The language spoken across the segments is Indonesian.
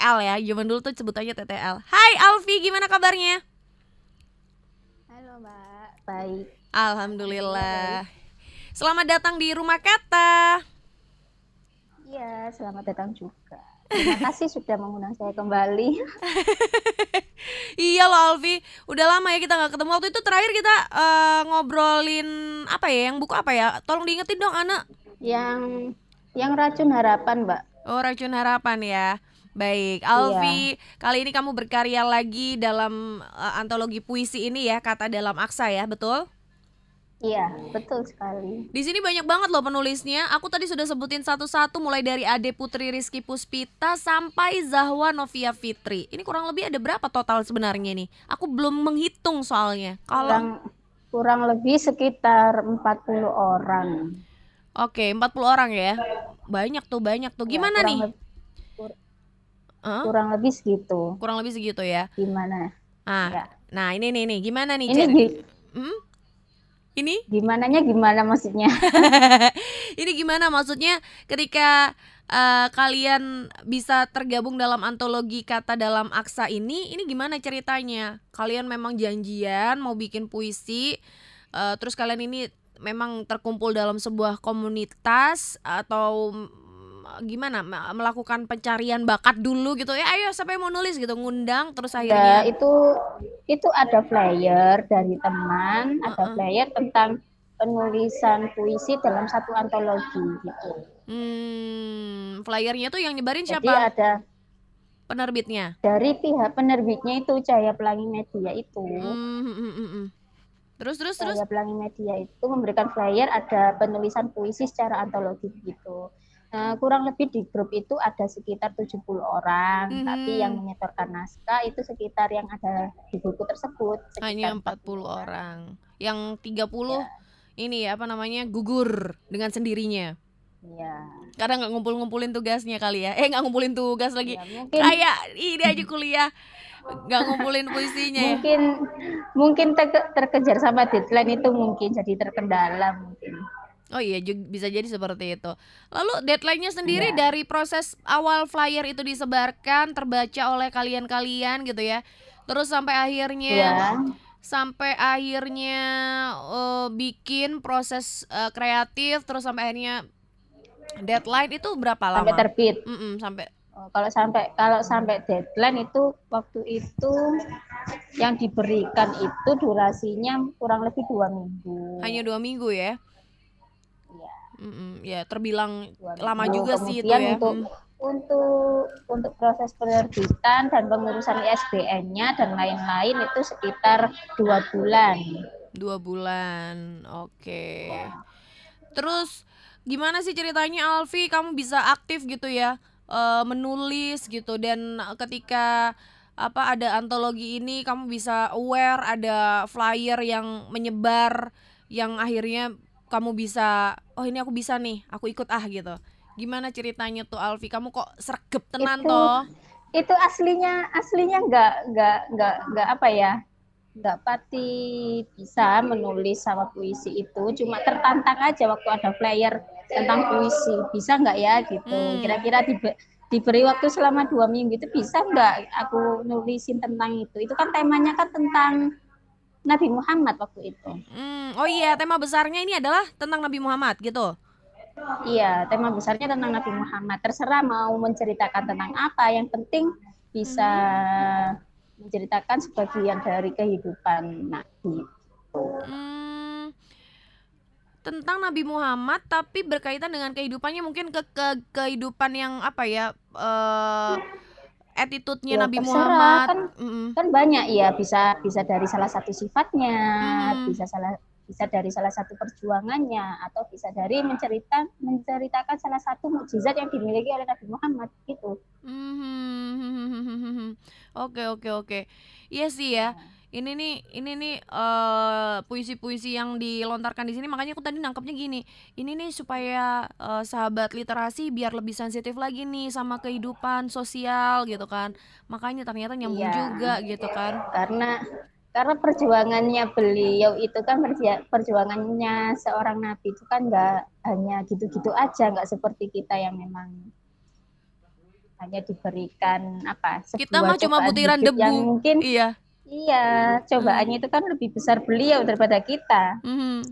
TTL ya. Zaman dulu tuh sebutannya TTL. Hai Alfi, gimana kabarnya? Halo Mbak, baik. Alhamdulillah. Selamat datang di Rumah Kata. Iya, selamat datang juga. Terima kasih sudah mengundang saya kembali. iya loh Alfi, udah lama ya kita nggak ketemu. Waktu itu terakhir kita uh, ngobrolin apa ya? Yang buku apa ya? Tolong diingetin dong, anak. Yang yang racun harapan, Mbak. Oh, racun harapan ya. Baik, Alfi, iya. kali ini kamu berkarya lagi dalam uh, antologi puisi ini ya, kata dalam aksa ya, betul? Iya, betul sekali. Di sini banyak banget loh penulisnya. Aku tadi sudah sebutin satu-satu mulai dari Ade Putri Rizky Puspita sampai Zahwa Novia Fitri. Ini kurang lebih ada berapa total sebenarnya nih? Aku belum menghitung soalnya. Kalau kurang, kurang lebih sekitar 40 orang. Oke, 40 orang ya. Banyak tuh, banyak tuh. Ya, Gimana ya, nih? Lebih, huh? Kurang lebih segitu. Kurang lebih segitu ya. Gimana? Ah. Ya. Nah, ini nih nih, gimana nih? Ini di, hmm? Ini? Gimana gimana maksudnya? ini gimana maksudnya ketika uh, kalian bisa tergabung dalam antologi kata dalam aksa ini, ini gimana ceritanya? Kalian memang janjian mau bikin puisi, uh, terus kalian ini memang terkumpul dalam sebuah komunitas atau gimana melakukan pencarian bakat dulu gitu ya ayo siapa yang mau nulis gitu ngundang terus ya, akhirnya ya, itu itu ada flyer dari teman uh -uh. ada flyer tentang penulisan puisi dalam satu antologi gitu hmm flyernya tuh yang nyebarin Jadi siapa ada penerbitnya dari pihak penerbitnya itu Cahaya Pelangi Media itu hmm, hmm, hmm, hmm. Terus terus Cahaya terus Pelangi Media itu memberikan flyer ada penulisan puisi secara antologi gitu. Nah, kurang lebih di grup itu ada sekitar 70 orang, mm -hmm. tapi yang menyetorkan naskah itu sekitar yang ada di buku tersebut hanya 40 orang. orang. Yang 30 ya. ini apa namanya? gugur dengan sendirinya. Iya. Karena nggak ngumpul-ngumpulin tugasnya kali ya. Eh nggak ngumpulin tugas lagi. Ya, mungkin... Kayak ini aja kuliah nggak ngumpulin puisinya ya? mungkin mungkin terkejar sama deadline itu mungkin jadi terkendala mungkin Oh iya bisa jadi seperti itu. Lalu deadline-nya sendiri ya. dari proses awal flyer itu disebarkan terbaca oleh kalian-kalian gitu ya. Terus sampai akhirnya ya. sampai akhirnya uh, bikin proses uh, kreatif terus sampai akhirnya deadline itu berapa lama? Sampai terbit. Mm -mm, sampai kalau sampai kalau sampai deadline itu waktu itu yang diberikan itu durasinya kurang lebih dua minggu. Hanya dua minggu ya? Ya terbilang Waduh, lama juga sih itu ya. Untuk, untuk untuk proses penerbitan dan pengurusan ISBN-nya dan lain-lain itu sekitar dua bulan. Dua bulan, oke. Okay. Terus gimana sih ceritanya Alfi? Kamu bisa aktif gitu ya, uh, menulis gitu dan ketika apa ada antologi ini kamu bisa aware ada flyer yang menyebar yang akhirnya kamu bisa oh ini aku bisa nih aku ikut ah gitu. Gimana ceritanya tuh Alfi? Kamu kok sergep tenan itu, toh? itu aslinya aslinya nggak nggak nggak nggak apa ya nggak pati bisa menulis sama puisi itu cuma tertantang aja waktu ada flyer tentang puisi. Bisa nggak ya gitu. Hmm. kira-kira di, diberi waktu selama dua minggu itu bisa nggak aku nulisin tentang itu? Itu kan temanya kan tentang Nabi Muhammad waktu itu. Hmm, oh iya, tema besarnya ini adalah tentang Nabi Muhammad gitu. Iya, tema besarnya tentang Nabi Muhammad. Terserah mau menceritakan tentang apa, yang penting bisa hmm. menceritakan sebagian dari kehidupan Nabi. Hmm, tentang Nabi Muhammad tapi berkaitan dengan kehidupannya mungkin ke, ke kehidupan yang apa ya? Uh, attitude-nya ya, Nabi Muhammad kan, mm. kan banyak ya bisa bisa dari salah satu sifatnya mm. bisa salah bisa dari salah satu perjuangannya atau bisa dari mencerita menceritakan salah satu mukjizat yang dimiliki oleh Nabi Muhammad gitu. Oke oke oke. Iya sih ya. Nah ini nih ini nih uh, puisi-puisi yang dilontarkan di sini. Makanya aku tadi nangkepnya gini. Ini nih supaya uh, sahabat literasi biar lebih sensitif lagi nih sama kehidupan sosial gitu kan. Makanya ternyata nyambung iya, juga gitu kan. Karena karena perjuangannya beliau itu kan perjuangannya seorang nabi itu kan nggak hanya gitu-gitu aja nggak seperti kita yang memang hanya diberikan apa Kita mah cuma butiran debu. yang mungkin Iya. Iya cobaannya itu kan lebih besar beliau daripada kita Mhm.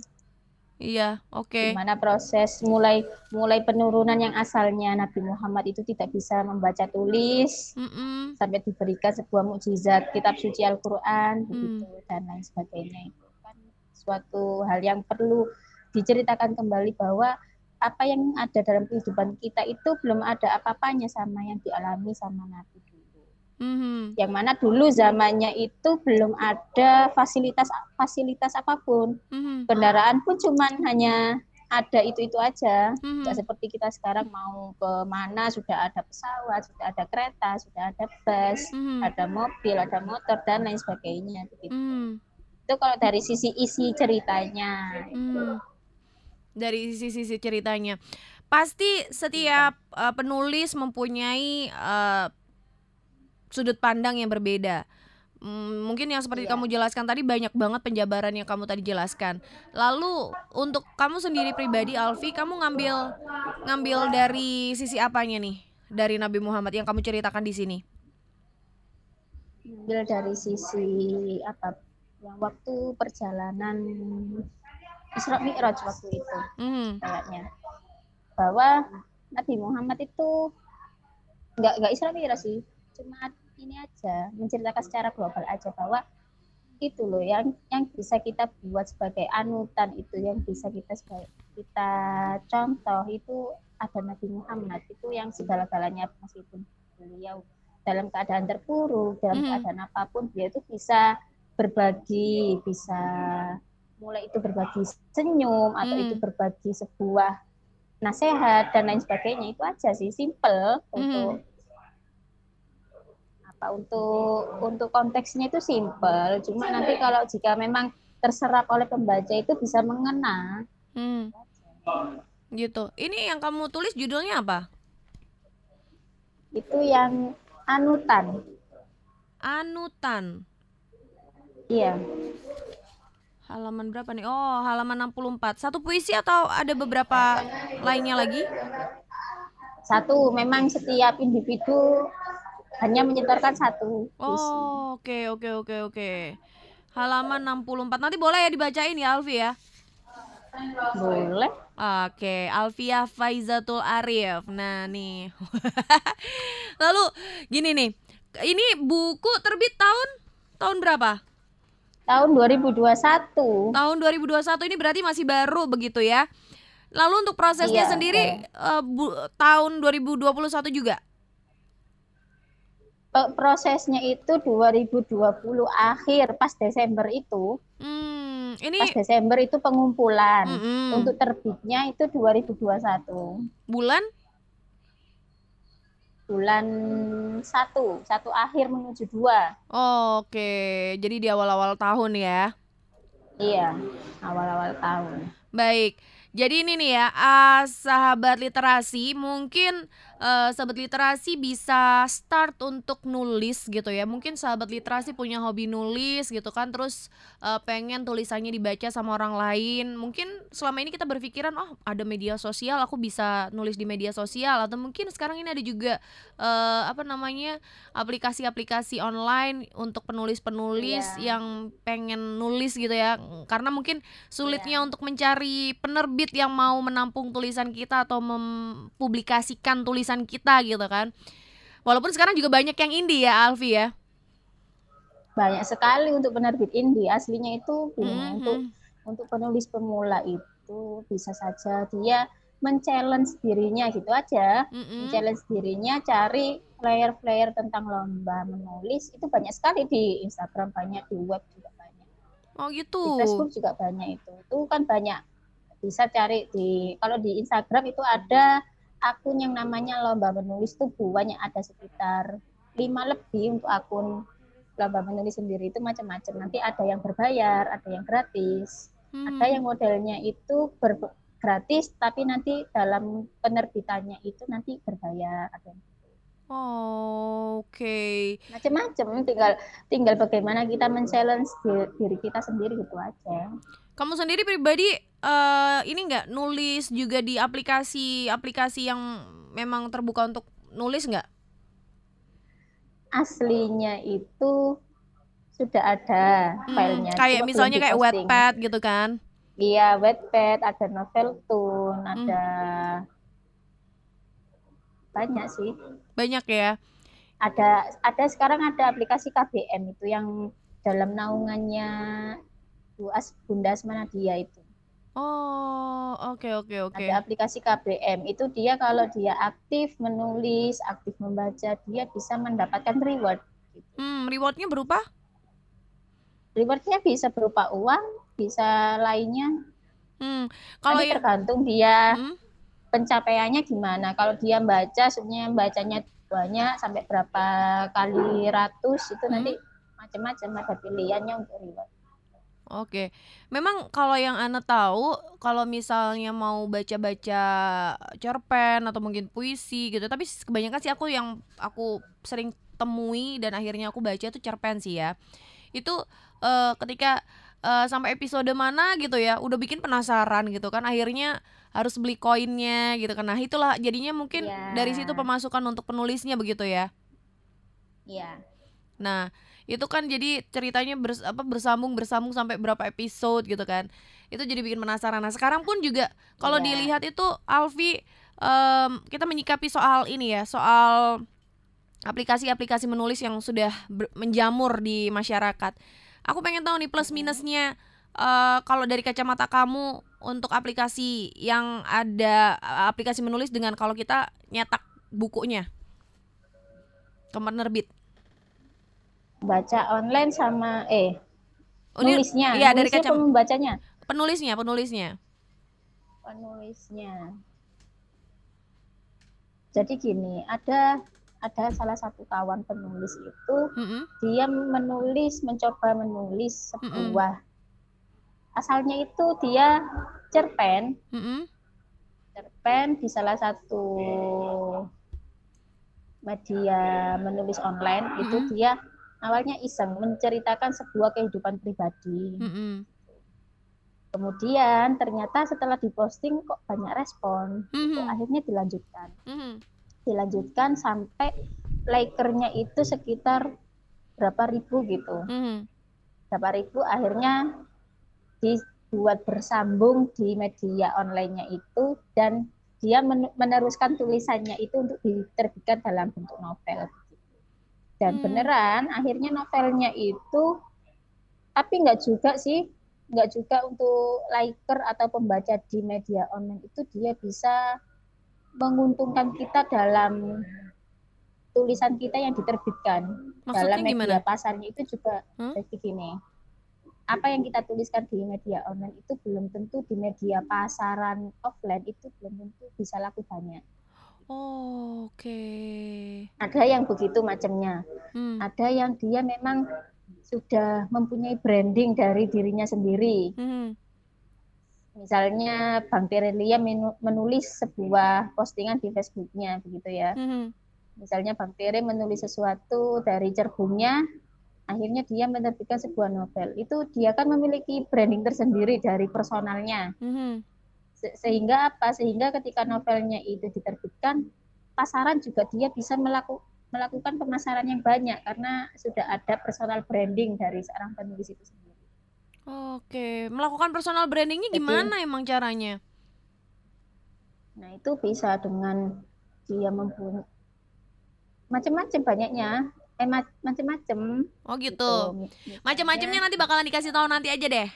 Iya, oke. Gimana proses mulai mulai penurunan yang asalnya Nabi Muhammad itu tidak bisa membaca tulis Mm-mm. sampai diberikan sebuah mukjizat kitab suci Al-Qur'an Hmm. begitu dan lain sebagainya itu kan suatu hal yang perlu diceritakan kembali bahwa apa yang ada dalam kehidupan kita itu belum ada apa-apanya sama yang dialami sama Nabi Mhm. Yang mana dulu zamannya itu belum ada fasilitas fasilitas apa pun Mhm. kendaraan pun cuman hanya ada itu-itu aja. Mhm. Tidak seperti kita sekarang mau ke mana sudah ada pesawat, sudah ada kereta, sudah ada bus, Mhm. ada mobil, ada motor dan lain sebagainya. Begitu. Mhm. Itu kalau dari sisi isi ceritanya. Hmm. Dari sisi-sisi ceritanya, pasti setiap uh, penulis mempunyai uh, sudut pandang yang berbeda. Hmm, mungkin yang seperti Iya. kamu jelaskan tadi banyak banget penjabaran yang kamu tadi jelaskan. Lalu untuk kamu sendiri pribadi, Alfi, kamu ngambil ngambil dari sisi apanya nih dari Nabi Muhammad yang kamu ceritakan di sini? Ambil dari sisi apa? Yang waktu perjalanan Isra Mi'raj waktu itu Mhm. kayaknya. Bahwa Nabi Muhammad itu nggak nggak Isra Mi'raj sih, cuma ini aja menceritakan secara global aja bahwa itu loh yang yang bisa kita buat sebagai anutan itu yang bisa kita sebagai kita contoh itu ada Nabi Muhammad itu yang segala-galanya meskipun beliau dalam keadaan terpuruk dalam Mhm. keadaan apa pun dia itu bisa berbagi bisa mulai itu berbagi senyum atau Mhm. itu berbagi sebuah nasihat dan lain sebagainya itu aja sih simple untuk apa untuk untuk konteksnya itu simple cuma nanti kalau jika memang terserap oleh pembaca itu bisa mengena Hmm. Gitu. Ini yang kamu tulis judulnya apa? itu yang anutan Anutan. iya Halaman berapa nih? Oh, halaman 64. Satu puisi atau ada beberapa lainnya lagi? satu memang setiap individu hanya menyetorkan satu. Oh, oke oke oke oke. Halaman 64. Nanti boleh ya dibacain ya Alfi ya? boleh Oke, Alfia Faizatul Arif. Nah, nih. Lalu gini nih. Ini buku terbit tahun tahun berapa? tahun 2021 Tahun 2021 ini berarti masih baru begitu ya. Lalu untuk prosesnya Iya, sendiri eh, bu- tahun 2021 juga. Pe- prosesnya itu 2020 akhir pas Desember itu Hmm, ini pas Desember itu pengumpulan Mm-mm. untuk terbitnya itu 2021 bulan bulan satu satu akhir menuju dua Oke, jadi di awal-awal tahun ya. iya awal-awal tahun Baik. Jadi ini nih ya, ah, sahabat literasi, mungkin eh, sahabat literasi bisa start untuk nulis gitu ya. Mungkin sahabat literasi punya hobi nulis gitu kan, terus eh, pengen tulisannya dibaca sama orang lain. Mungkin selama ini kita berpikiran, oh ada media sosial, aku bisa nulis di media sosial. Atau mungkin sekarang ini ada juga eh, apa namanya aplikasi-aplikasi online untuk penulis-penulis Iya. yang pengen nulis gitu ya. Karena mungkin sulitnya untuk mencari penerbit yang mau menampung tulisan kita atau mempublikasikan tulisan kita gitu kan. Walaupun sekarang juga banyak yang indie ya Alfi ya. banyak sekali untuk penerbit indie aslinya itu gini, Mhm. untuk untuk penulis pemula itu bisa saja dia men-challenge dirinya gitu aja Mm-mm. challenge dirinya cari player-player tentang lomba menulis itu banyak sekali di Instagram banyak di web juga banyak Oh di gitu. Facebook juga banyak itu itu kan banyak bisa cari di kalau di Instagram itu ada akun yang namanya lomba menulis tuh banyak ada sekitar lima lebih untuk akun lomba menulis sendiri. Itu macam-macam. Nanti ada yang berbayar ada yang gratis. Ada Hmm. yang modelnya itu ber- gratis tapi nanti dalam penerbitannya itu nanti berbayar. Ada yang Oh, Oke. macam-macam tinggal tinggal bagaimana kita men-challenge di- diri kita sendiri gitu aja Kamu sendiri pribadi eh ini nggak nulis juga di aplikasi-aplikasi yang memang terbuka untuk nulis nggak? aslinya itu sudah ada Hmm, filenya. kayak cuma misalnya kayak. Wattpad gitu kan? Iya, Wattpad, ada Noveltoon, Hmm. ada banyak sih. Banyak ya. Ada ada sekarang ada aplikasi KBM itu yang dalam naungannya Bu As Bunda Asmanadia itu. Oh, oke oke oke. Ada aplikasi KBM itu dia kalau dia aktif menulis, aktif membaca, dia bisa mendapatkan reward. Hmm, rewardnya berupa? Rewardnya bisa berupa uang, bisa lainnya. Hmm, kalau Nanti tergantung dia hmm, pencapaiannya gimana. Kalau dia baca, sebenarnya bacanya banyak sampai berapa kali ratus itu Hmm. nanti macam-macam ada pilihannya untuk reward. Oke, memang kalau yang Ana tahu, kalau misalnya mau baca-baca cerpen atau mungkin puisi gitu, tapi kebanyakan sih aku yang aku sering temui dan akhirnya aku baca itu cerpen sih ya. Itu eh, ketika eh, sampai episode mana gitu ya, udah bikin penasaran gitu kan, akhirnya harus beli koinnya gitu kan. Nah itulah jadinya mungkin Ya. dari situ pemasukan untuk penulisnya begitu ya. Iya. Nah, itu kan jadi ceritanya bers- apa bersambung bersambung sampai berapa episode gitu kan. Itu jadi bikin penasaran. Nah, sekarang pun juga kalau Iya. dilihat itu Alfi em, kita menyikapi soal ini ya, soal aplikasi-aplikasi menulis yang sudah menjamur di masyarakat. Aku pengen tahu nih plus minusnya eh, kalau dari kacamata kamu untuk aplikasi yang ada aplikasi menulis dengan kalau kita nyetak bukunya ke penerbit. Baca online sama eh Oh, nulisnya, iya, dari nulisnya kacam- apa membacanya? penulisnya penulisnya Penulisnya. Jadi gini, ada ada salah satu kawan penulis itu Mm-mm. dia menulis mencoba menulis sebuah asalnya itu dia cerpen Mm-mm. cerpen di salah satu media menulis online itu Mm-mm. dia awalnya iseng menceritakan sebuah kehidupan pribadi Mm-mm. kemudian ternyata setelah diposting kok banyak respon Mhm. akhirnya dilanjutkan Mhm. Dilanjutkan sampai likernya itu sekitar berapa ribu gitu Mhm. berapa ribu akhirnya dibuat bersambung di media online-nya itu dan dia men- meneruskan tulisannya itu untuk diterbitkan dalam bentuk novel dan Hmm. beneran akhirnya novelnya itu tapi nggak juga sih nggak juga untuk liker atau pembaca di media online itu dia bisa menguntungkan kita dalam tulisan kita yang diterbitkan dalam Maksudnya media gimana? pasarnya itu juga Hmm? jadi gini apa yang kita tuliskan di media online itu belum tentu di media pasaran offline itu belum tentu bisa laku banyak Oh, Oke. ada yang begitu macamnya Hmm. ada yang dia memang sudah mempunyai branding dari dirinya sendiri Mhm. Misalnya Bang Terelia menu- menulis sebuah postingan di Facebooknya begitu ya Mhm. misalnya Bang Tere menulis sesuatu dari cerbungnya, akhirnya dia menerbitkan sebuah novel. Itu dia kan memiliki branding tersendiri dari personalnya. Mhm. Se- Sehingga apa? Sehingga ketika novelnya itu diterbitkan, pasaran juga dia bisa melaku- melakukan pemasaran yang banyak karena sudah ada personal branding dari seorang penulis itu sendiri. Oke, melakukan personal brandingnya Jadi- gimana emang caranya? Nah, itu bisa dengan dia mempunyai macam-macam banyaknya, eh ma- macam-macam Oh gitu. Misalnya- Macam-macamnya nanti bakalan dikasih tahu nanti aja deh.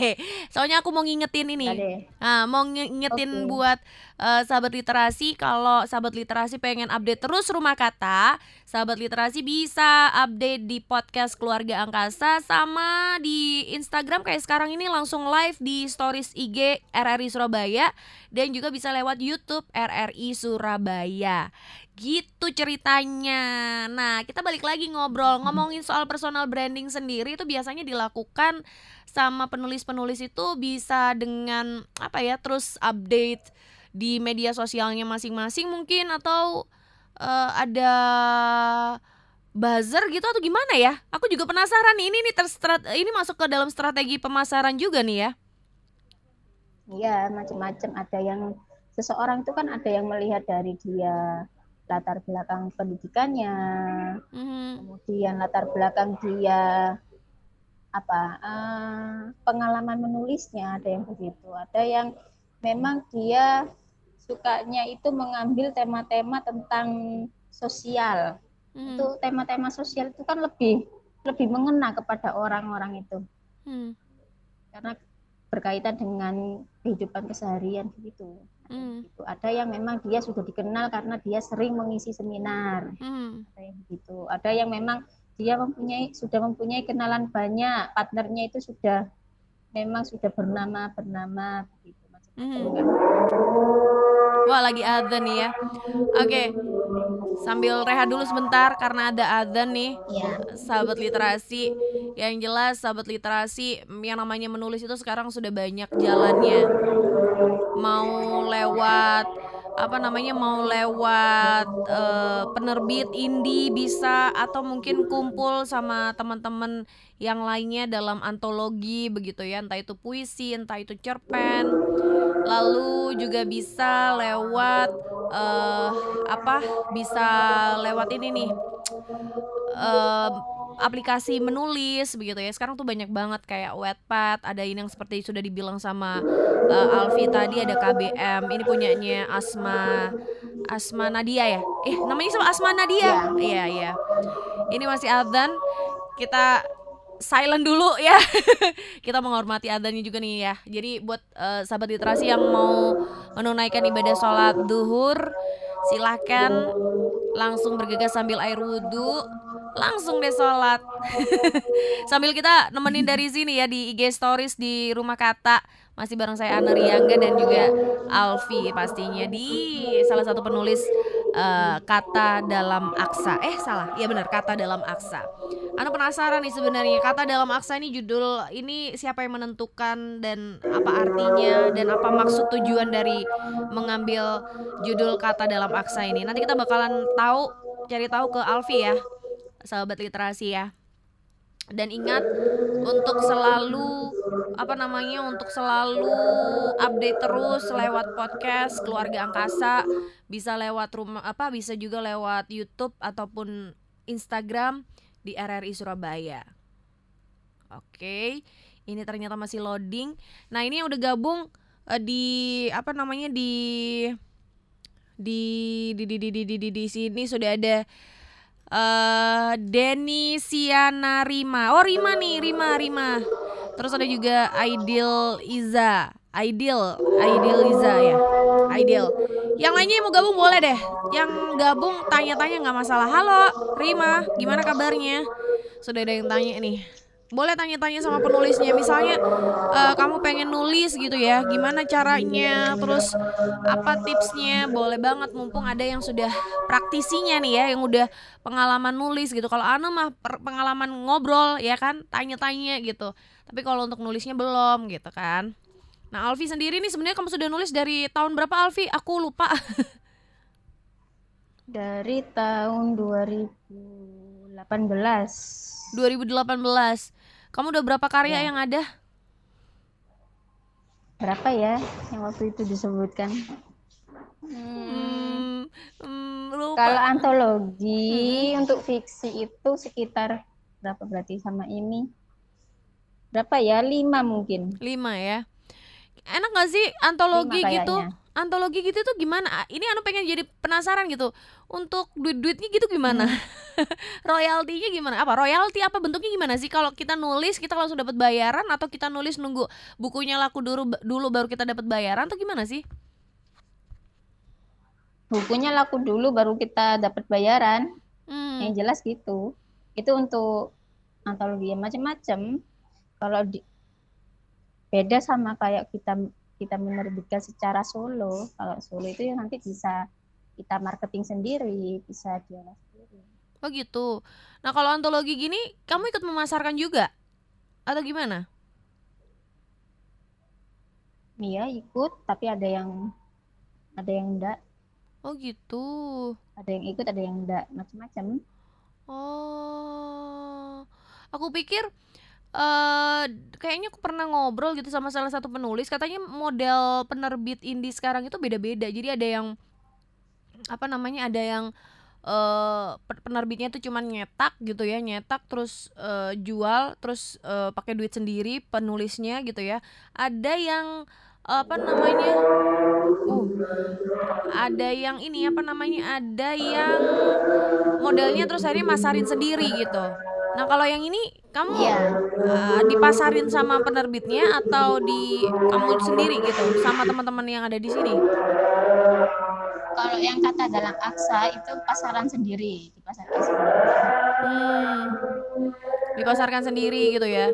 Soalnya aku mau ngingetin ini. Nah, mau nge- ngingetin Oke. buat eh, sahabat literasi kalau sahabat literasi pengen update terus rumah kata, sahabat literasi bisa update di podcast Keluarga Angkasa sama di Instagram kayak sekarang ini langsung live di stories IG RRI Surabaya dan juga bisa lewat YouTube RRI Surabaya. Gitu ceritanya. Nah, kita balik lagi ngobrol ngomongin soal personal branding sendiri itu biasanya dilakukan sama penulis-penulis itu bisa dengan apa ya terus update di media sosialnya masing-masing mungkin atau eh, ada buzzer gitu atau gimana ya? Aku juga penasaran nih ini nih terstrat ini masuk ke dalam strategi pemasaran juga nih ya. Iya, macam-macam. Ada yang seseorang itu kan ada yang melihat dari dia latar belakang pendidikannya, Mhm. kemudian latar belakang dia apa uh, pengalaman menulisnya ada yang begitu ada yang memang dia sukanya itu mengambil tema-tema tentang sosial hmm. itu tema-tema sosial itu kan lebih lebih mengena kepada orang-orang itu hmm. karena berkaitan dengan kehidupan keseharian gitu Hmm. Gitu. Ada yang memang dia sudah dikenal karena dia sering mengisi seminar. Hmm. Ada yang begitu. Ada yang memang dia mempunyai sudah mempunyai kenalan banyak, partnernya itu sudah memang sudah bernama bernama begitu Hmm. Wah lagi adzan nih ya. Oke, sambil rehat dulu sebentar karena ada adzan nih. Ya. Sahabat literasi, yang jelas sahabat literasi yang namanya menulis itu sekarang sudah banyak jalannya. Mau lewat apa namanya mau lewat uh, penerbit indie bisa atau mungkin kumpul sama teman-teman yang lainnya dalam antologi begitu ya entah itu puisi entah itu cerpen lalu juga bisa lewat uh, apa bisa lewat ini nih uh, aplikasi menulis begitu ya. Sekarang tuh banyak banget kayak Wattpad ada ini yang seperti sudah dibilang sama uh, Alfi tadi ada KBM ini punyanya Asma Asma Nadia ya? Eh namanya sama Asma Nadia? Iya iya. Ya. ini masih Adzan. Kita silent dulu ya. Kita menghormati adanya juga nih ya. Jadi buat uh, sahabat literasi yang mau menunaikan ibadah sholat duhur silahkan langsung bergegas sambil air wudhu langsung deh sholat. Sambil kita nemenin dari sini ya di IG stories di rumah kata. Masih bareng saya Ana Riangga dan juga Alfi pastinya di salah satu penulis uh, kata dalam aksa. Eh salah. Iya benar. Kata dalam aksa. Ana penasaran nih sebenarnya. Kata dalam aksa ini judul ini siapa yang menentukan dan apa artinya dan apa maksud tujuan dari mengambil judul kata dalam aksa ini? Nanti kita bakalan tahu cari tahu ke Alfi ya sahabat literasi ya dan ingat untuk selalu apa namanya untuk selalu update terus lewat podcast keluarga angkasa bisa lewat rumah apa bisa juga lewat YouTube ataupun Instagram di RRI Surabaya. Oke, ini ternyata masih loading. Nah ini udah gabung uh, di apa namanya di di di di di di di, di, di sini sudah ada uh, Denny Siana Rima. Oh Rima nih, Rima, Rima. Terus ada juga Aidil Iza. Aidil, Aidil Iza ya. Aidil. Yang lainnya yang mau gabung boleh deh. Yang gabung tanya-tanya nggak masalah. Halo, Rima, gimana kabarnya? Sudah ada yang tanya nih boleh tanya-tanya sama penulisnya misalnya uh, kamu pengen nulis gitu ya gimana caranya terus apa tipsnya? Boleh banget mumpung ada yang sudah praktisinya nih ya yang udah pengalaman nulis gitu. Kalau Ana mah pengalaman ngobrol ya kan tanya-tanya gitu. Tapi kalau untuk nulisnya belum gitu kan. Nah Alfi sendiri nih sebenarnya kamu sudah nulis dari tahun berapa Alfi? Aku lupa. Dari tahun 2018 2018 kamu udah berapa karya ya. yang ada? Berapa ya yang waktu itu disebutkan? Hmm, hmm, lupa. Kalau antologi hmm. untuk fiksi itu sekitar berapa berarti sama ini? Berapa ya? Lima mungkin. Lima ya. Enak gak sih antologi gitu? Antologi gitu tuh gimana? Ini anu pengen jadi penasaran gitu. Untuk duit-duitnya gitu gimana? Hmm. Royaltinya gimana? Apa royalti apa bentuknya gimana sih? Kalau kita nulis kita langsung dapat bayaran atau kita nulis nunggu bukunya laku dulu dulu baru kita dapat bayaran atau gimana sih? Bukunya laku dulu baru kita dapat bayaran. Hmm. Yang jelas gitu. Itu untuk antologi macam-macam. Kalau di beda sama kayak kita kita menerbitkan secara solo. Kalau solo itu ya nanti bisa kita marketing sendiri bisa jualan sendiri. Oh gitu. Nah kalau antologi gini kamu ikut memasarkan juga? Atau gimana? Iya ikut tapi ada yang ada yang enggak. Oh gitu. Ada yang ikut ada yang enggak. Macam-macam. Oh. Aku pikir uh, kayaknya aku pernah ngobrol gitu sama salah satu penulis. Katanya model penerbit indie sekarang itu beda-beda. Jadi ada yang apa namanya ada yang uh, penerbitnya itu cuma nyetak gitu ya nyetak terus uh, jual terus uh, pakai duit sendiri penulisnya gitu ya. Ada yang apa namanya uh ada yang ini apa namanya ada yang modelnya terus akhirnya masarin sendiri gitu nah kalau yang ini kamu Iya. uh, dipasarin sama penerbitnya atau di kamu sendiri gitu sama teman-teman yang ada di sini Kalau yang kata dalam aksa itu pasaran sendiri, dipasarkan sendiri. Hmm, dipasarkan sendiri gitu ya.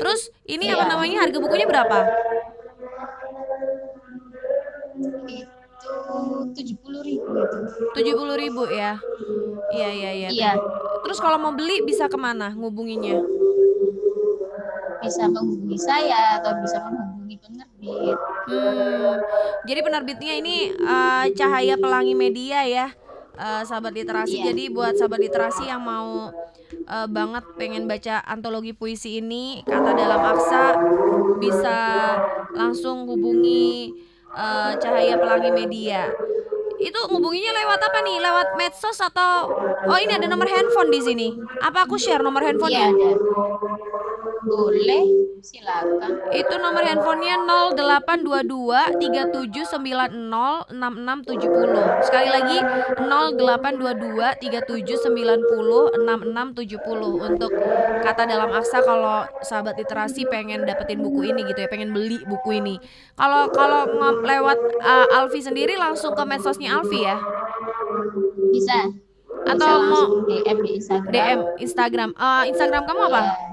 Terus ini apa Iya. namanya harga bukunya berapa? Tujuh puluh ribu. Tujuh puluh ribu ya. Iya iya iya. Iya, Terus kalau mau beli bisa ke mana ngubunginya? bisa menghubungi saya atau bisa menghubungi penerbit. Hmm, jadi penerbitnya ini eh, Cahaya Pelangi Media ya, eh, sahabat literasi. Iya. Jadi buat sahabat literasi yang mau eh, banget pengen baca antologi puisi ini, kata dalam aksa, bisa langsung hubungi eh, Cahaya Pelangi Media. Itu ngubunginya lewat apa nih? Lewat medsos atau oh ini ada nomor handphone di sini. Apa aku share nomor Iya handphonenya? ada. Boleh, silakan. Itu nomor handphonenya 0822 3790 6670. Sekali lagi 0822 3790 6670 untuk kata dalam aksa kalau sahabat literasi pengen dapetin buku ini gitu ya, pengen beli buku ini. Kalau kalau lewat uh, Alfi sendiri langsung ke medsosnya Alfi ya. Bisa. Atau Bisa mau DM di Instagram. DM Instagram. Uh, Instagram kamu apa? Iya.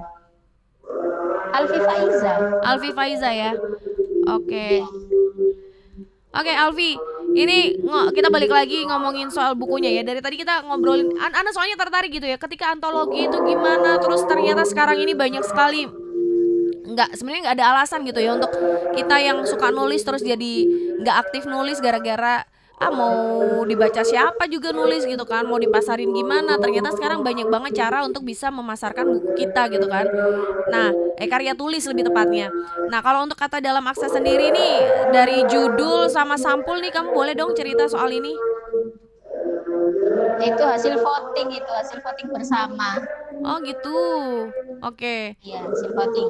Alfi Faiza. Alfi Faiza ya. Oke. Oke Alfi, ini kita balik lagi ngomongin soal bukunya ya. Dari tadi kita ngobrolin, An Ana soalnya tertarik gitu ya. Ketika antologi itu gimana, terus ternyata sekarang ini banyak sekali nggak sebenarnya nggak ada alasan gitu ya untuk kita yang suka nulis terus jadi nggak aktif nulis gara-gara ah mau dibaca siapa juga nulis gitu kan? Mau dipasarin gimana? Ternyata sekarang banyak banget cara untuk bisa memasarkan buku kita gitu kan? Nah eh karya tulis lebih tepatnya. Nah kalau untuk kata dalam aksa sendiri nih dari judul sama sampul nih kamu boleh dong cerita soal ini? Itu hasil voting itu, hasil voting bersama. oh gitu. Oke. Iya, hasil voting.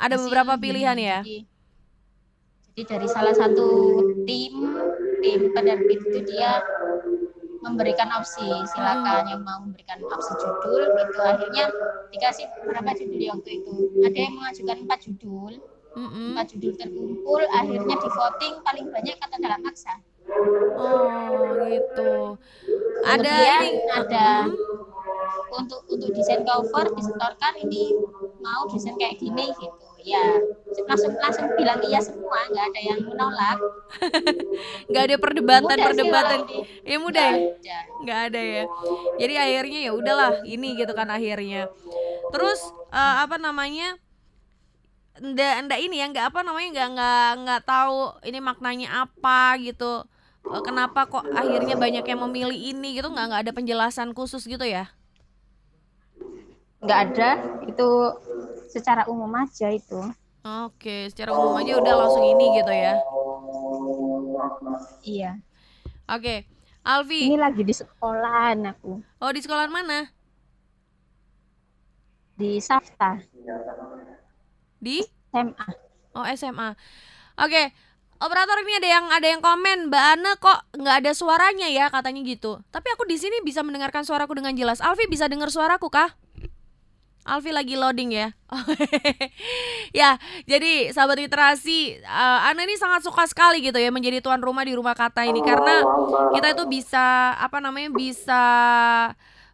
ada Hasil beberapa pilihan ya? jadi dari salah satu tim tim penerbit itu dia memberikan opsi. Silakan yang mau memberikan opsi judul gitu akhirnya dikasih berapa judul ya waktu itu? Ada yang mengajukan empat judul. Mm-mm. empat judul terkumpul akhirnya di voting paling banyak kata dalam aksa oh gitu. Ada Kemudian ada untuk untuk desain cover disetorkan ini mau desain kayak gini gitu. Ya langsung langsung bilang iya semua nggak ada yang menolak. Nggak ada perdebatan Mudah sih perdebatan ini. ya mudah ya? Nggak ada. ya? Jadi akhirnya ya udahlah ini gitu kan akhirnya. Terus eh, apa namanya ndak ndak ini ya nggak apa namanya nggak nggak nggak tahu ini maknanya apa gitu. Eh, kenapa kok akhirnya banyak yang memilih ini gitu? Nggak nggak ada penjelasan khusus gitu ya nggak ada itu secara umum aja itu. Oke secara umum aja udah langsung ini gitu ya? Iya. Oke Alfi. Ini lagi di sekolahan aku. Oh di sekolah mana? Di Safta. Di? SMA Oh SMA. Oke, operator ini ada yang ada yang komen Mbak Ana kok nggak ada suaranya ya? Katanya gitu. Tapi aku di sini bisa mendengarkan suaraku dengan jelas. Alfi bisa dengar suaraku kah? Alfi lagi loading ya. ya, jadi sahabat literasi, eh, Ana ini sangat suka sekali gitu ya menjadi tuan rumah di rumah kata ini. Karena kita itu bisa apa namanya bisa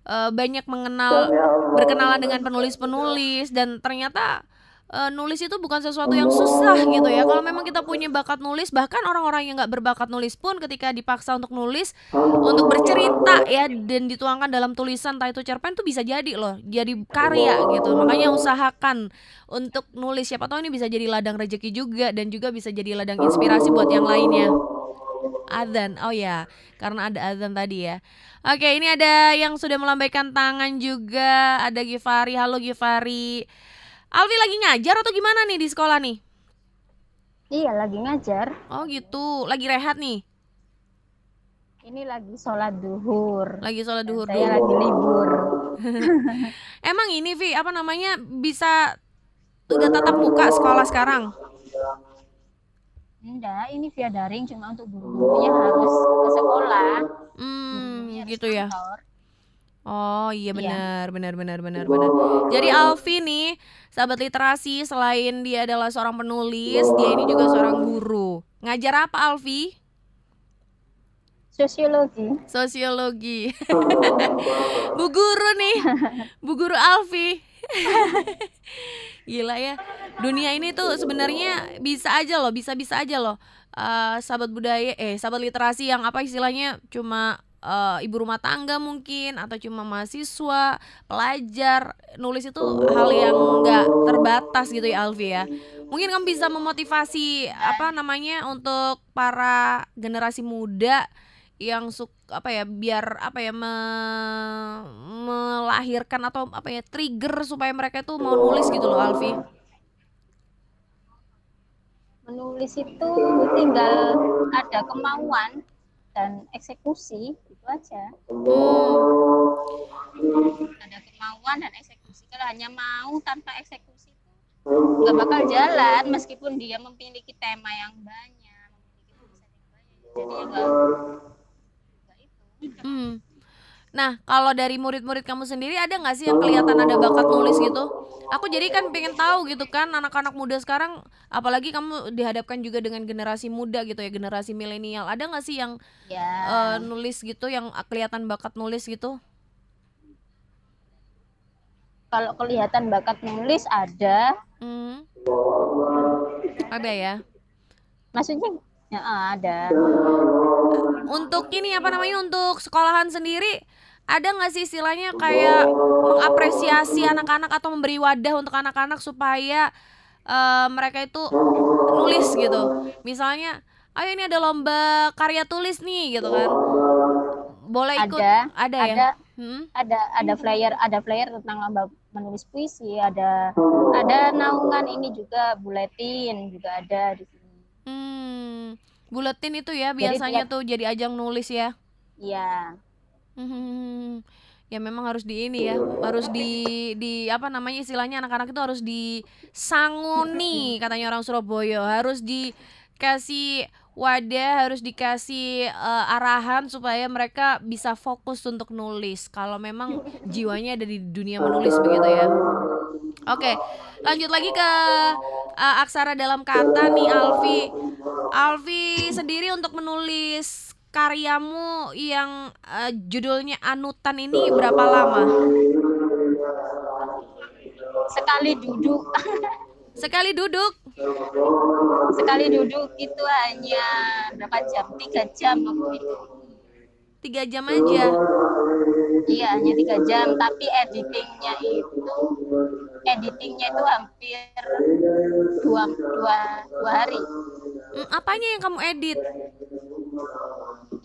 eh, banyak mengenal berkenalan dengan penulis-penulis. Dan ternyata eh, nulis itu bukan sesuatu yang susah gitu ya. Kalau memang kita punya bakat nulis, bahkan orang-orang yang nggak berbakat nulis pun ketika dipaksa untuk nulis, untuk bercerita ya dan dituangkan dalam tulisan entah itu cerpen tuh bisa jadi loh, jadi karya gitu. Makanya usahakan untuk nulis. Siapa tahu ini bisa jadi ladang rezeki juga dan juga bisa jadi ladang inspirasi buat yang lainnya. Adzan, oh ya, karena ada adzan tadi ya. Oke, ini ada yang sudah melambaikan tangan juga. Ada Givari, halo Givari. Alfi lagi ngajar atau gimana nih di sekolah nih? iya lagi ngajar Oh gitu, lagi rehat nih. Ini lagi sholat duhur. Lagi sholat duhur Saya lagi libur. Emang ini Vi, apa namanya bisa udah tatap muka sekolah sekarang? Enggak, ini via daring cuma untuk guru-gurunya harus ke sekolah. Hmm, Gurunya gitu ya. kantor. Oh iya Iya. benar benar benar benar benar. Jadi Alfi nih sahabat literasi selain dia adalah seorang penulis, dia ini juga seorang guru. Ngajar apa Alfi? Sosiologi. Sosiologi. Bu guru nih. Bu guru Alfi. Gila ya. Dunia ini tuh sebenarnya bisa aja loh, bisa-bisa aja loh. Eh, sahabat budaya eh sahabat literasi yang apa istilahnya cuma eh, ibu rumah tangga mungkin atau cuma mahasiswa, pelajar, nulis itu hal yang nggak terbatas gitu ya Alfi ya. Mungkin kamu bisa memotivasi apa namanya untuk para generasi muda yang suk apa ya biar apa ya me- melahirkan atau apa ya trigger supaya mereka itu mau nulis gitu loh Alfi. Menulis itu tinggal ada kemauan dan eksekusi, itu aja. Hmm. Ada kemauan dan eksekusi. Kalau hanya mau tanpa eksekusi itu nggak bakal jalan meskipun dia memiliki tema yang banyak, memiliki tulisan yang banyak. Jadi ya nggak nggak itu. Hmm. Nah, kalau dari murid-murid kamu sendiri ada nggak sih yang kelihatan ada bakat nulis gitu? Aku jadi kan pengen tahu gitu kan anak-anak muda sekarang, apalagi kamu dihadapkan juga dengan generasi muda gitu ya, generasi milenial. Ada nggak sih yang Ya. eh, nulis gitu, yang kelihatan bakat nulis gitu? kalau kelihatan bakat nulis ada, Hmm. Ada ya. maksudnya ya, ada. Untuk ini apa namanya untuk sekolahan sendiri ada nggak sih istilahnya kayak mengapresiasi anak-anak atau memberi wadah untuk anak-anak supaya eh, mereka itu nulis gitu. Misalnya, ayo ini ada lomba karya tulis nih gitu kan. Boleh ikut? Ada, Ada ya. ada Hmm? ada ada flyer ada flyer tentang lomba menulis puisi ada ada naungan ini juga buletin juga ada di sini Hmm. Buletin itu ya Jadi biasanya tiap- tuh jadi ajang nulis ya. iya Hmm, ya memang harus di ini ya, harus di di apa namanya istilahnya anak-anak itu harus disanguni katanya orang Surabaya, harus dikasih wadah, harus dikasih eh, arahan supaya mereka bisa fokus untuk nulis. Kalau memang jiwanya ada di dunia menulis begitu ya. Oke, lanjut lagi ke eh, aksara dalam kata nih Alfi. Alfi sendiri untuk menulis karyamu yang eh, judulnya Anutan ini berapa lama? sekali duduk Sekali duduk sekali duduk itu hanya berapa jam tiga jam waktu itu tiga jam aja. iya hanya tiga jam tapi editingnya itu editingnya itu hampir dua dua dua hari Hmm, apanya yang kamu edit?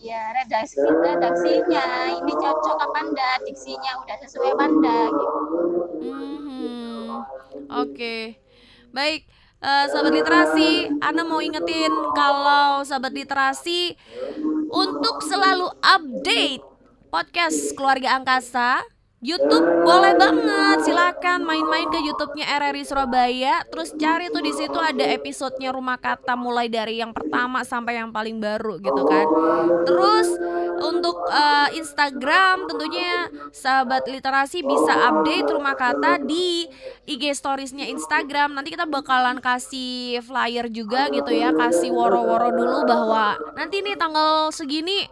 Ya redaksi redaksinya ini cocok apa enggak diksinya udah sesuai apa enggak gitu Mhm. Oke, baik. eh, sahabat literasi, Ana mau ingetin kalau sahabat literasi untuk selalu update podcast Keluarga Angkasa. YouTube boleh banget, silakan main-main ke YouTube-nya RRI Surabaya. Terus cari tuh di situ ada episodenya Rumah Kata mulai dari yang pertama sampai yang paling baru gitu kan. Terus untuk eh, Instagram tentunya sahabat literasi bisa update Rumah Kata di IG storiesnya Instagram. Nanti kita bakalan kasih flyer juga gitu ya, kasih woro-woro dulu bahwa nanti nih tanggal segini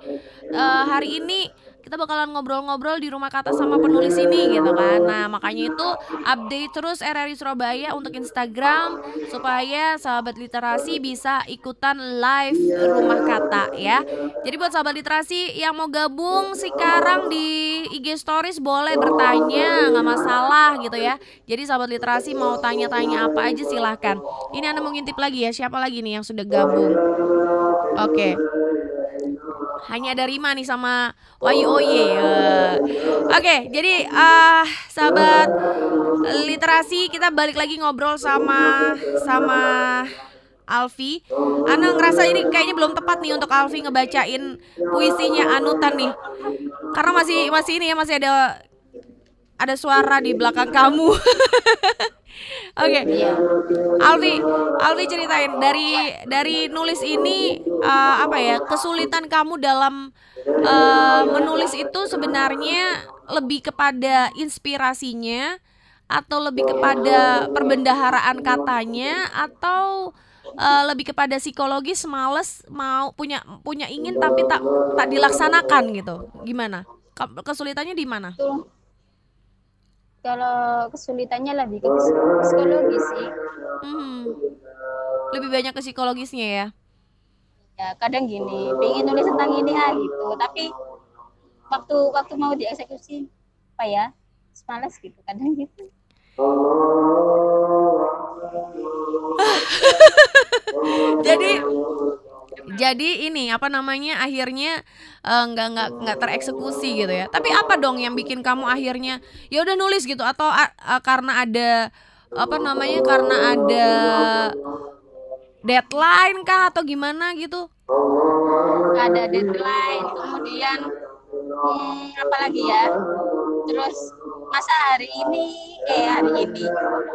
eh, hari ini kita bakalan ngobrol-ngobrol di rumah kata sama penulis ini gitu kan. Nah, makanya itu update terus RRI Surabaya untuk Instagram supaya sahabat literasi bisa ikutan live rumah kata ya. Jadi buat sahabat literasi yang mau gabung sekarang di IG Stories boleh bertanya, nggak masalah gitu ya. Jadi sahabat literasi mau tanya-tanya apa aja silahkan. Ini Anda mau ngintip lagi ya, siapa lagi nih yang sudah gabung? Oke hanya ada Rima nih sama Wayu Oye. Eh, Oke, jadi ah sahabat literasi kita balik lagi ngobrol sama sama Alfi. Ana ngerasa ini kayaknya belum tepat nih untuk Alfi ngebacain puisinya Anutan nih. Karena masih masih ini ya masih ada ada suara di belakang kamu. Oke, okay. Alfi, Alfi ceritain dari dari nulis ini uh, apa ya kesulitan kamu dalam uh, menulis itu sebenarnya lebih kepada inspirasinya atau lebih kepada perbendaharaan katanya atau uh, lebih kepada psikologis males mau punya punya ingin tapi tak tak dilaksanakan gitu gimana kesulitannya di mana? Kalau kesulitannya lebih ke psikologis sih. Hmm. lebih banyak ke psikologisnya ya? Ya kadang gini pengen nulis tentang ini ah gitu. Tapi waktu waktu mau dieksekusi apa ya malas gitu kadang gitu. Jadi jadi ini apa namanya akhirnya uh, nggak nggak nggak tereksekusi gitu ya. Tapi apa dong yang bikin kamu akhirnya ya udah nulis gitu? Atau uh, uh, karena ada apa namanya karena ada deadline kah? Atau gimana gitu? Ada deadline kemudian hmm, apa lagi ya terus masa hari ini eh hari ini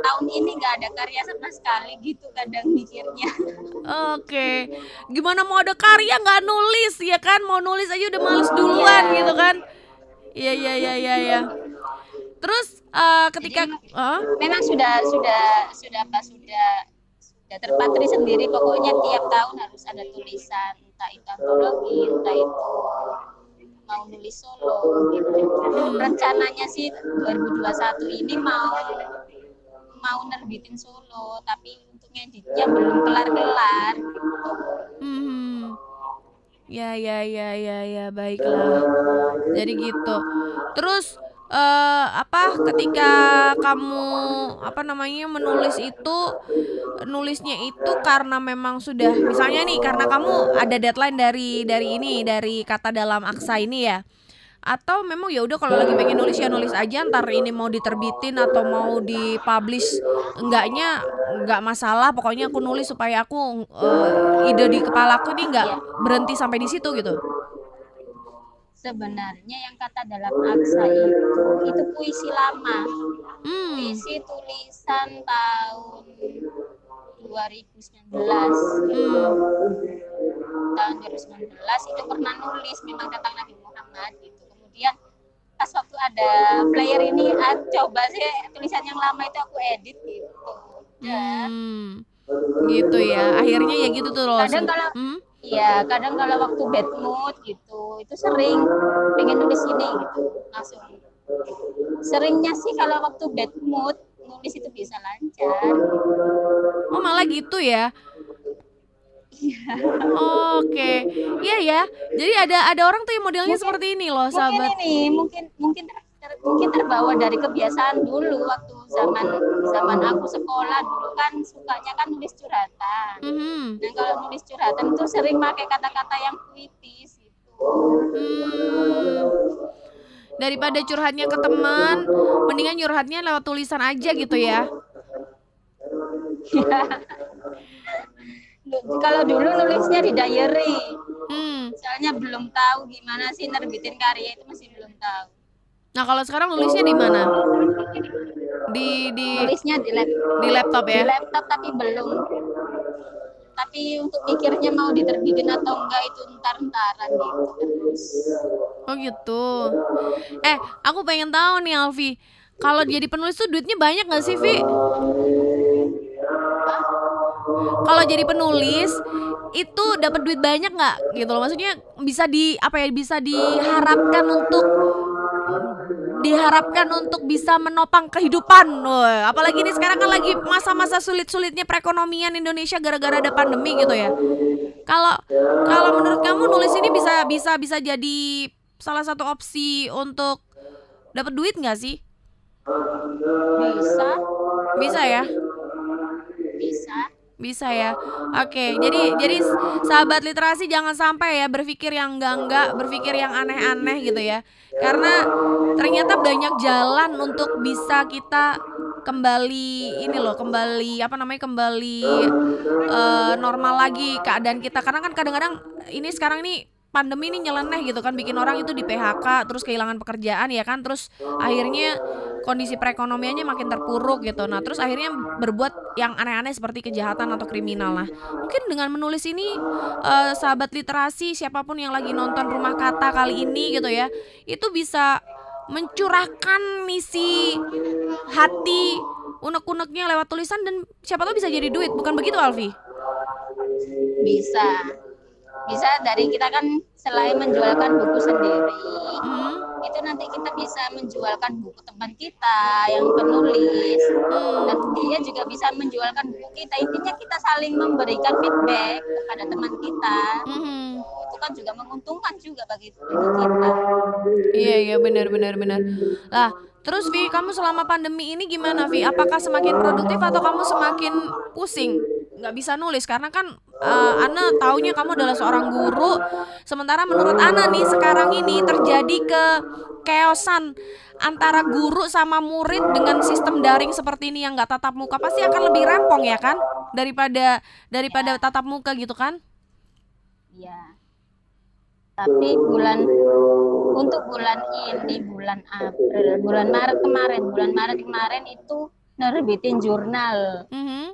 tahun ini nggak ada karya sama sekali gitu kadang mikirnya oke gimana mau ada karya nggak nulis ya kan mau nulis aja udah males duluan yeah. gitu kan iya iya iya iya ya. terus uh, ketika Jadi, uh? memang sudah sudah sudah apa sudah sudah terpatri sendiri pokoknya tiap tahun harus ada tulisan entah itu antologi entah itu mau nulis solo gitu. Rencananya sih 2021 ini mau mau nerbitin solo, tapi untuk ngeditnya belum kelar-kelar. Hmm. Ya ya ya ya ya baiklah. Jadi gitu. Terus uh, apa ketika kamu apa namanya menulis itu nulisnya itu karena memang sudah misalnya nih karena kamu ada deadline dari dari ini dari kata dalam aksa ini ya. Atau memang ya udah kalau lagi pengen nulis ya nulis aja ntar ini mau diterbitin atau mau dipublish enggaknya enggak masalah. Pokoknya aku nulis supaya aku uh, ide di kepala aku ini enggak berhenti sampai di situ gitu sebenarnya yang kata dalam aksa itu itu puisi lama hmm. puisi tulisan tahun 2019 hmm. tahun 2019 itu pernah nulis memang tentang Nabi Muhammad gitu kemudian pas waktu ada player ini ah, coba sih tulisan yang lama itu aku edit gitu ya. hmm. gitu ya akhirnya ya gitu tuh loh kadang kalau hmm? Iya, kadang kalau waktu bad mood gitu, itu sering pengen nulis ini gitu, langsung. Seringnya sih kalau waktu bad mood nulis itu bisa lancar. Oh malah gitu ya? Iya. Oke, iya ya. Jadi ada ada orang tuh yang modelnya mungkin, seperti ini loh, sahabat. Mungkin ini, mungkin mungkin ter, mungkin terbawa dari kebiasaan dulu waktu zaman zaman aku sekolah dulu kan sukanya kan nulis curhatan. Mm -hmm. Dan kalau nulis curhatan itu sering pakai kata-kata yang puitis gitu. Hmm. Daripada curhatnya ke teman, mendingan curhatnya lewat tulisan aja gitu ya. kalau dulu nulisnya di diary. Hmm. Soalnya belum tahu gimana sih nerbitin karya itu masih belum tahu. Nah, kalau sekarang nulisnya di mana? Di di nulisnya di laptop. Di laptop ya? Di laptop tapi belum. Tapi untuk mikirnya mau diterbitin atau enggak itu ntar-ntaran gitu terus. Oh gitu. Eh, aku pengen tahu nih Alfi. Kalau jadi penulis tuh duitnya banyak gak sih, Vi? Kalau jadi penulis itu dapat duit banyak nggak gitu loh maksudnya bisa di apa ya bisa diharapkan untuk diharapkan untuk bisa menopang kehidupan. Woy, apalagi ini sekarang kan lagi masa-masa sulit-sulitnya perekonomian Indonesia gara-gara ada pandemi gitu ya. Kalau kalau menurut kamu nulis ini bisa bisa bisa jadi salah satu opsi untuk dapat duit nggak sih? Bisa. Bisa ya? Bisa. Ya. Oke, jadi jadi sahabat literasi jangan sampai ya berpikir yang enggak-enggak, berpikir yang aneh-aneh gitu ya. Karena ternyata banyak jalan untuk bisa kita kembali ini loh kembali apa namanya kembali uh, normal lagi keadaan kita karena kan kadang-kadang ini sekarang ini pandemi ini nyeleneh gitu kan bikin orang itu di PHK terus kehilangan pekerjaan ya kan? Terus akhirnya kondisi perekonomiannya makin terpuruk gitu. Nah terus akhirnya berbuat yang aneh-aneh seperti kejahatan atau kriminal. Nah mungkin dengan menulis ini uh, sahabat literasi siapa pun yang lagi nonton rumah kata kali ini gitu ya itu bisa mencurahkan misi hati unek-uneknya lewat tulisan dan siapa tahu bisa jadi duit. Bukan begitu Alfi? Bisa bisa dari kita kan selain menjualkan buku sendiri hmm. itu nanti kita bisa menjualkan buku teman kita yang penulis hmm. dan dia juga bisa menjualkan buku kita intinya kita saling memberikan feedback kepada teman kita hmm. itu kan juga menguntungkan juga bagi, bagi kita iya iya benar benar benar lah Terus Vi, kamu selama pandemi ini gimana Vi? Apakah semakin produktif atau kamu semakin pusing? nggak bisa nulis karena kan uh, Ana taunya kamu adalah seorang guru sementara menurut Ana nih sekarang ini terjadi ke keosan antara guru sama murid dengan sistem daring seperti ini yang nggak tatap muka pasti akan lebih rempong ya kan daripada daripada ya. tatap muka gitu kan Iya tapi bulan untuk bulan ini bulan April bulan Maret kemarin. Bulan Maret kemarin itu nerbitin jurnal. Mm -hmm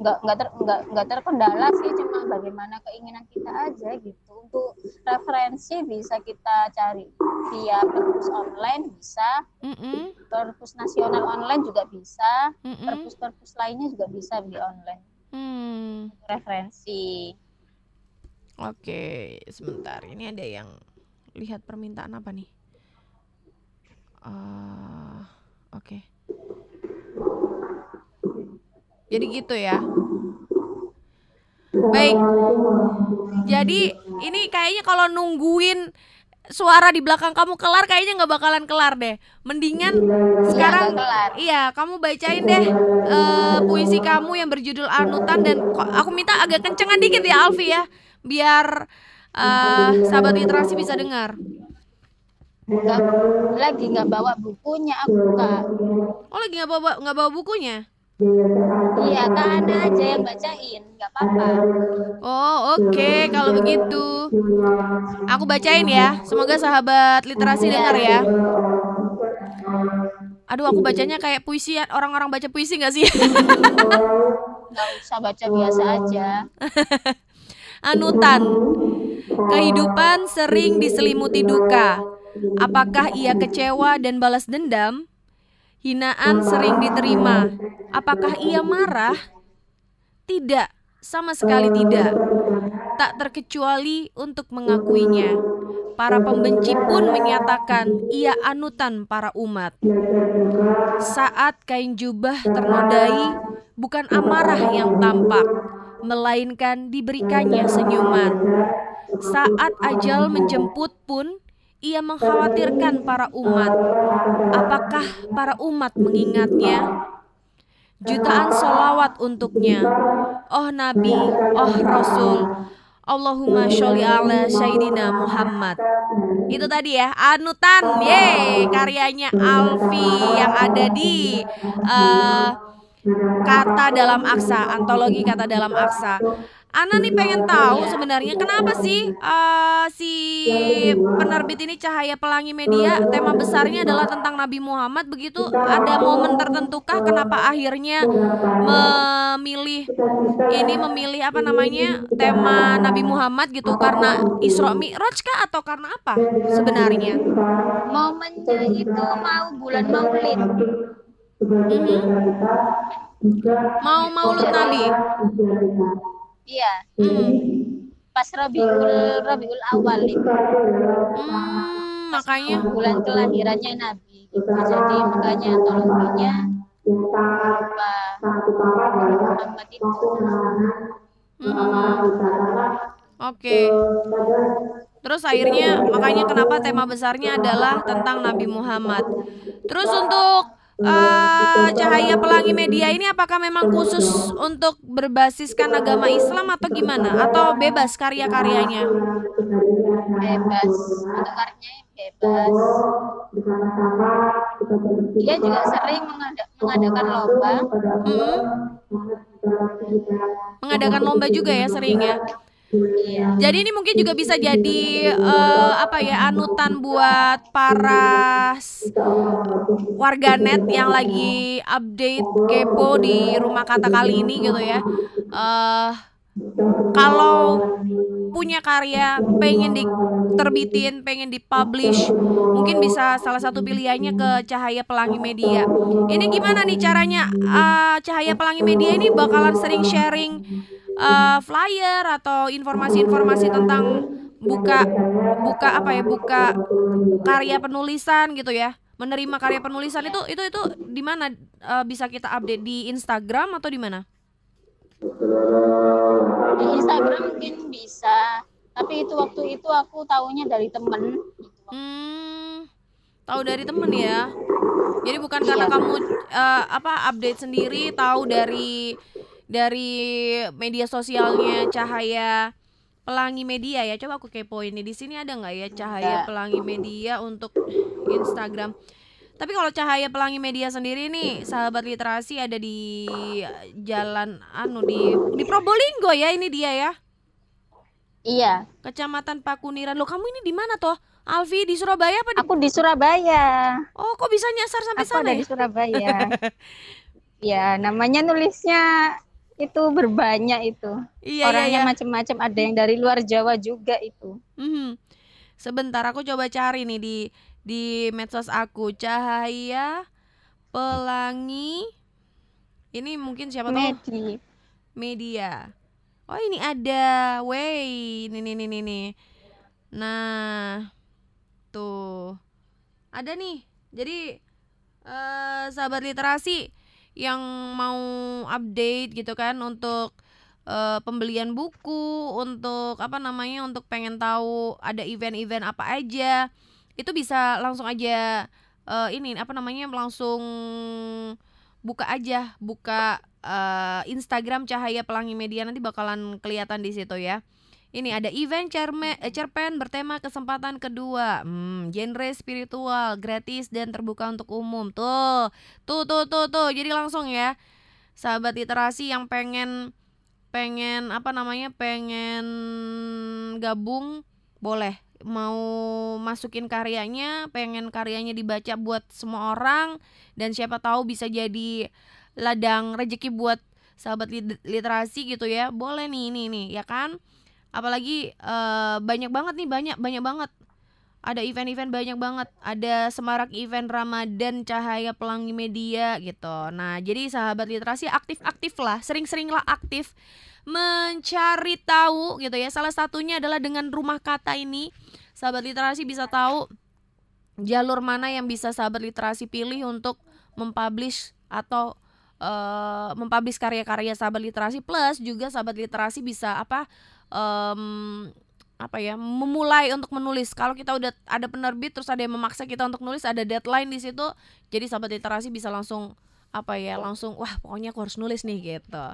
nggak nggak ter nggak nggak terkendala sih cuma bagaimana keinginan kita aja gitu. Untuk referensi bisa kita cari via perpus online bisa. Mm -mm. perpus nasional online juga bisa. Mm -mm. perpus perpus lainnya juga bisa di online. Mm. referensi. Oke sebentar. Ini ada yang lihat permintaan apa nih uh, oke okay. Jadi gitu ya. Baik. Jadi ini kayaknya kalau nungguin suara di belakang kamu kelar kayaknya nggak bakalan kelar deh. Mendingan sekarang iya kamu bacain deh uh, puisi kamu yang berjudul Anutan dan aku minta agak kencengan dikit ya Alfi ya biar uh, sahabat literasi bisa dengar. Gak, lagi nggak bawa bukunya aku kak. Oh lagi nggak bawa nggak bawa bukunya? Iya, kan ada aja yang bacain, nggak apa-apa. Oh, oke, okay. kalau begitu. Aku bacain ya. Semoga sahabat literasi iya. dengar ya. Aduh, aku bacanya kayak puisi orang-orang baca puisi nggak sih? Gak usah baca biasa aja. Anutan. Kehidupan sering diselimuti duka. Apakah ia kecewa dan balas dendam? Hinaan sering diterima. Apakah ia marah? Tidak, sama sekali tidak. Tak terkecuali untuk mengakuinya. Para pembenci pun menyatakan ia anutan para umat. Saat kain jubah ternodai, bukan amarah yang tampak, melainkan diberikannya senyuman. Saat ajal menjemput pun, ia mengkhawatirkan para umat. Apakah para umat mengingatnya? Jutaan solawat untuknya. Oh Nabi, oh Rasul, Allahumma sholli ala Sayyidina Muhammad. Itu tadi ya, anutan, ye, karyanya Alfi yang ada di uh, kata dalam aksa, antologi kata dalam aksa. Ana nih pengen tahu sebenarnya kenapa sih uh, si penerbit ini Cahaya Pelangi Media tema besarnya adalah tentang Nabi Muhammad begitu ada momen tertentukah kenapa akhirnya memilih ini memilih apa namanya tema Nabi Muhammad gitu karena Isra Mi'raj kah atau karena apa sebenarnya? Momennya itu mau bulan Maulid. Mm -hmm. Mau Maulud Nabi. Iya. Hmm. Pas Rabiul Rabiul Awal itu. Hmm, makanya bulan kelahirannya Nabi. Gitu. Jadi makanya apa Muhammad itu. Hmm. Oke. Okay. Terus akhirnya makanya kenapa tema besarnya adalah tentang Nabi Muhammad. Terus untuk uh, Cahaya Pelangi Media ini apakah memang khusus untuk berbasiskan agama Islam atau gimana? Atau bebas karya-karyanya? Bebas. Untuk karyanya bebas. Dia juga sering mengada mengadakan lomba. Hmm. Mengadakan lomba juga ya sering ya. Iya. Jadi ini mungkin juga bisa jadi eh, apa ya anutan buat para warganet yang lagi update kepo di rumah kata kali ini gitu ya. Eh kalau punya karya pengen diterbitin, pengen dipublish, mungkin bisa salah satu pilihannya ke Cahaya Pelangi Media. Ini gimana nih caranya? Eh, Cahaya Pelangi Media ini bakalan sering sharing eh, flyer atau informasi-informasi tentang buka buka apa ya? Buka karya penulisan gitu ya. Menerima karya penulisan itu itu itu di mana eh, bisa kita update di Instagram atau di mana? Di Instagram mungkin bisa. Tapi itu waktu itu aku tahunya dari temen. Hmm, tahu dari temen ya. Jadi bukan karena kamu eh, apa update sendiri, tahu dari dari media sosialnya Cahaya Pelangi Media ya. Coba aku kepoin nih di sini ada nggak ya Cahaya. Pelangi Media untuk Instagram. Tapi kalau Cahaya Pelangi Media sendiri nih, sahabat literasi ada di jalan anu di di Probolinggo ya ini dia ya. Iya, Kecamatan Pakuniran. Loh, kamu ini di mana toh? Alfi di Surabaya apa di aku di Surabaya. Oh, kok bisa nyasar sampai Aku sana ada ya? di Surabaya. ya, namanya nulisnya itu berbanyak itu. Iya, iya, Orangnya iya. macam-macam, ada yang dari luar Jawa juga itu. Mhm. Sebentar aku coba cari nih di di medsos aku Cahaya Pelangi. Ini mungkin siapa tahu Medi. media. Oh, ini ada. Wey, ini nih nih nih nih. Nah, tuh. Ada nih. Jadi eh sahabat literasi yang mau update gitu kan untuk eh, pembelian buku, untuk apa namanya, untuk pengen tahu ada event-event apa aja, itu bisa langsung aja eh, ini apa namanya langsung buka aja, buka eh, Instagram Cahaya Pelangi Media nanti bakalan kelihatan di situ ya. Ini ada event cerme, eh, cerpen bertema kesempatan kedua, hmm, genre spiritual, gratis dan terbuka untuk umum. Tuh, tuh, tuh, tuh, tuh. Jadi langsung ya, sahabat literasi yang pengen, pengen apa namanya, pengen gabung, boleh. Mau masukin karyanya, pengen karyanya dibaca buat semua orang, dan siapa tahu bisa jadi ladang rezeki buat sahabat lit- literasi gitu ya. Boleh nih, ini nih, ya kan? apalagi eh, banyak banget nih banyak banyak banget ada event-event banyak banget ada semarak event Ramadan Cahaya Pelangi Media gitu nah jadi sahabat literasi aktif-aktif lah sering-seringlah aktif mencari tahu gitu ya. Salah satunya adalah dengan rumah kata ini. Sahabat literasi bisa tahu jalur mana yang bisa sahabat literasi pilih untuk mempublish atau eh, mempublish karya-karya sahabat literasi. Plus juga sahabat literasi bisa apa em, apa ya memulai untuk menulis. Kalau kita udah ada penerbit terus ada yang memaksa kita untuk nulis ada deadline di situ jadi sahabat literasi bisa langsung apa ya langsung wah pokoknya aku harus nulis nih gitu.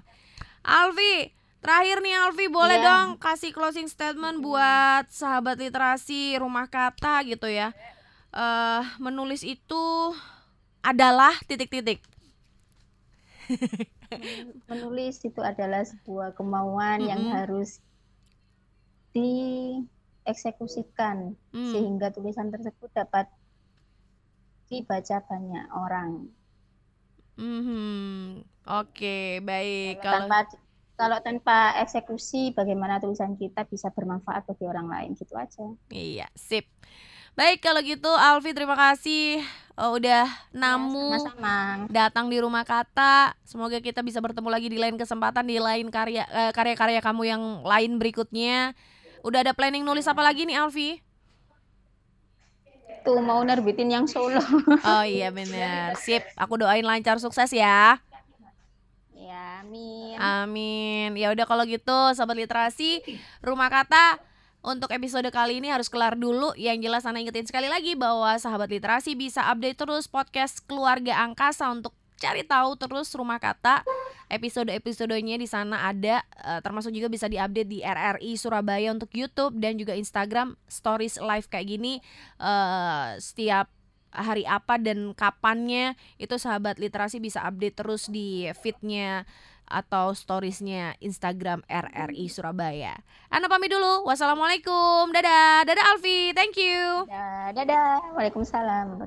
Alfi terakhir nih Alfi boleh Iya. dong kasih closing statement buat sahabat literasi rumah kata gitu ya eh menulis itu adalah titik-titik Menulis itu adalah sebuah kemauan yang Mm-mm. harus dieksekusikan Hmm. sehingga tulisan tersebut dapat dibaca banyak orang. Mhm. Oke, baik. Kalau Kalau tanpa kalau tanpa eksekusi, bagaimana tulisan kita bisa bermanfaat bagi orang lain gitu aja. iya, sip. Baik, kalau gitu Alfi terima kasih eh, udah namu Ya, datang di rumah kata. Semoga kita bisa bertemu lagi di lain kesempatan di lain karya eh, karya-karya kamu yang lain berikutnya. Udah ada planning nulis apa lagi nih Alfi? Tuh mau nerbitin yang solo. Oh iya bener Sip, aku doain lancar sukses ya. Amin. Amin. Ya udah kalau gitu sahabat literasi, rumah kata untuk episode kali ini harus kelar dulu. Yang jelas Ana ingetin sekali lagi bahwa sahabat literasi bisa update terus podcast Keluarga Angkasa untuk cari tahu terus rumah kata episode-episodenya di sana ada uh, termasuk juga bisa diupdate di RRI Surabaya untuk YouTube dan juga Instagram stories live kayak gini uh, setiap hari apa dan kapannya itu sahabat literasi bisa update terus di feednya atau storiesnya Instagram RRI Surabaya. Anda pamit dulu. Wassalamualaikum. Dadah. Dadah Alfi. Thank you. Dadah. Dadah. Waalaikumsalam.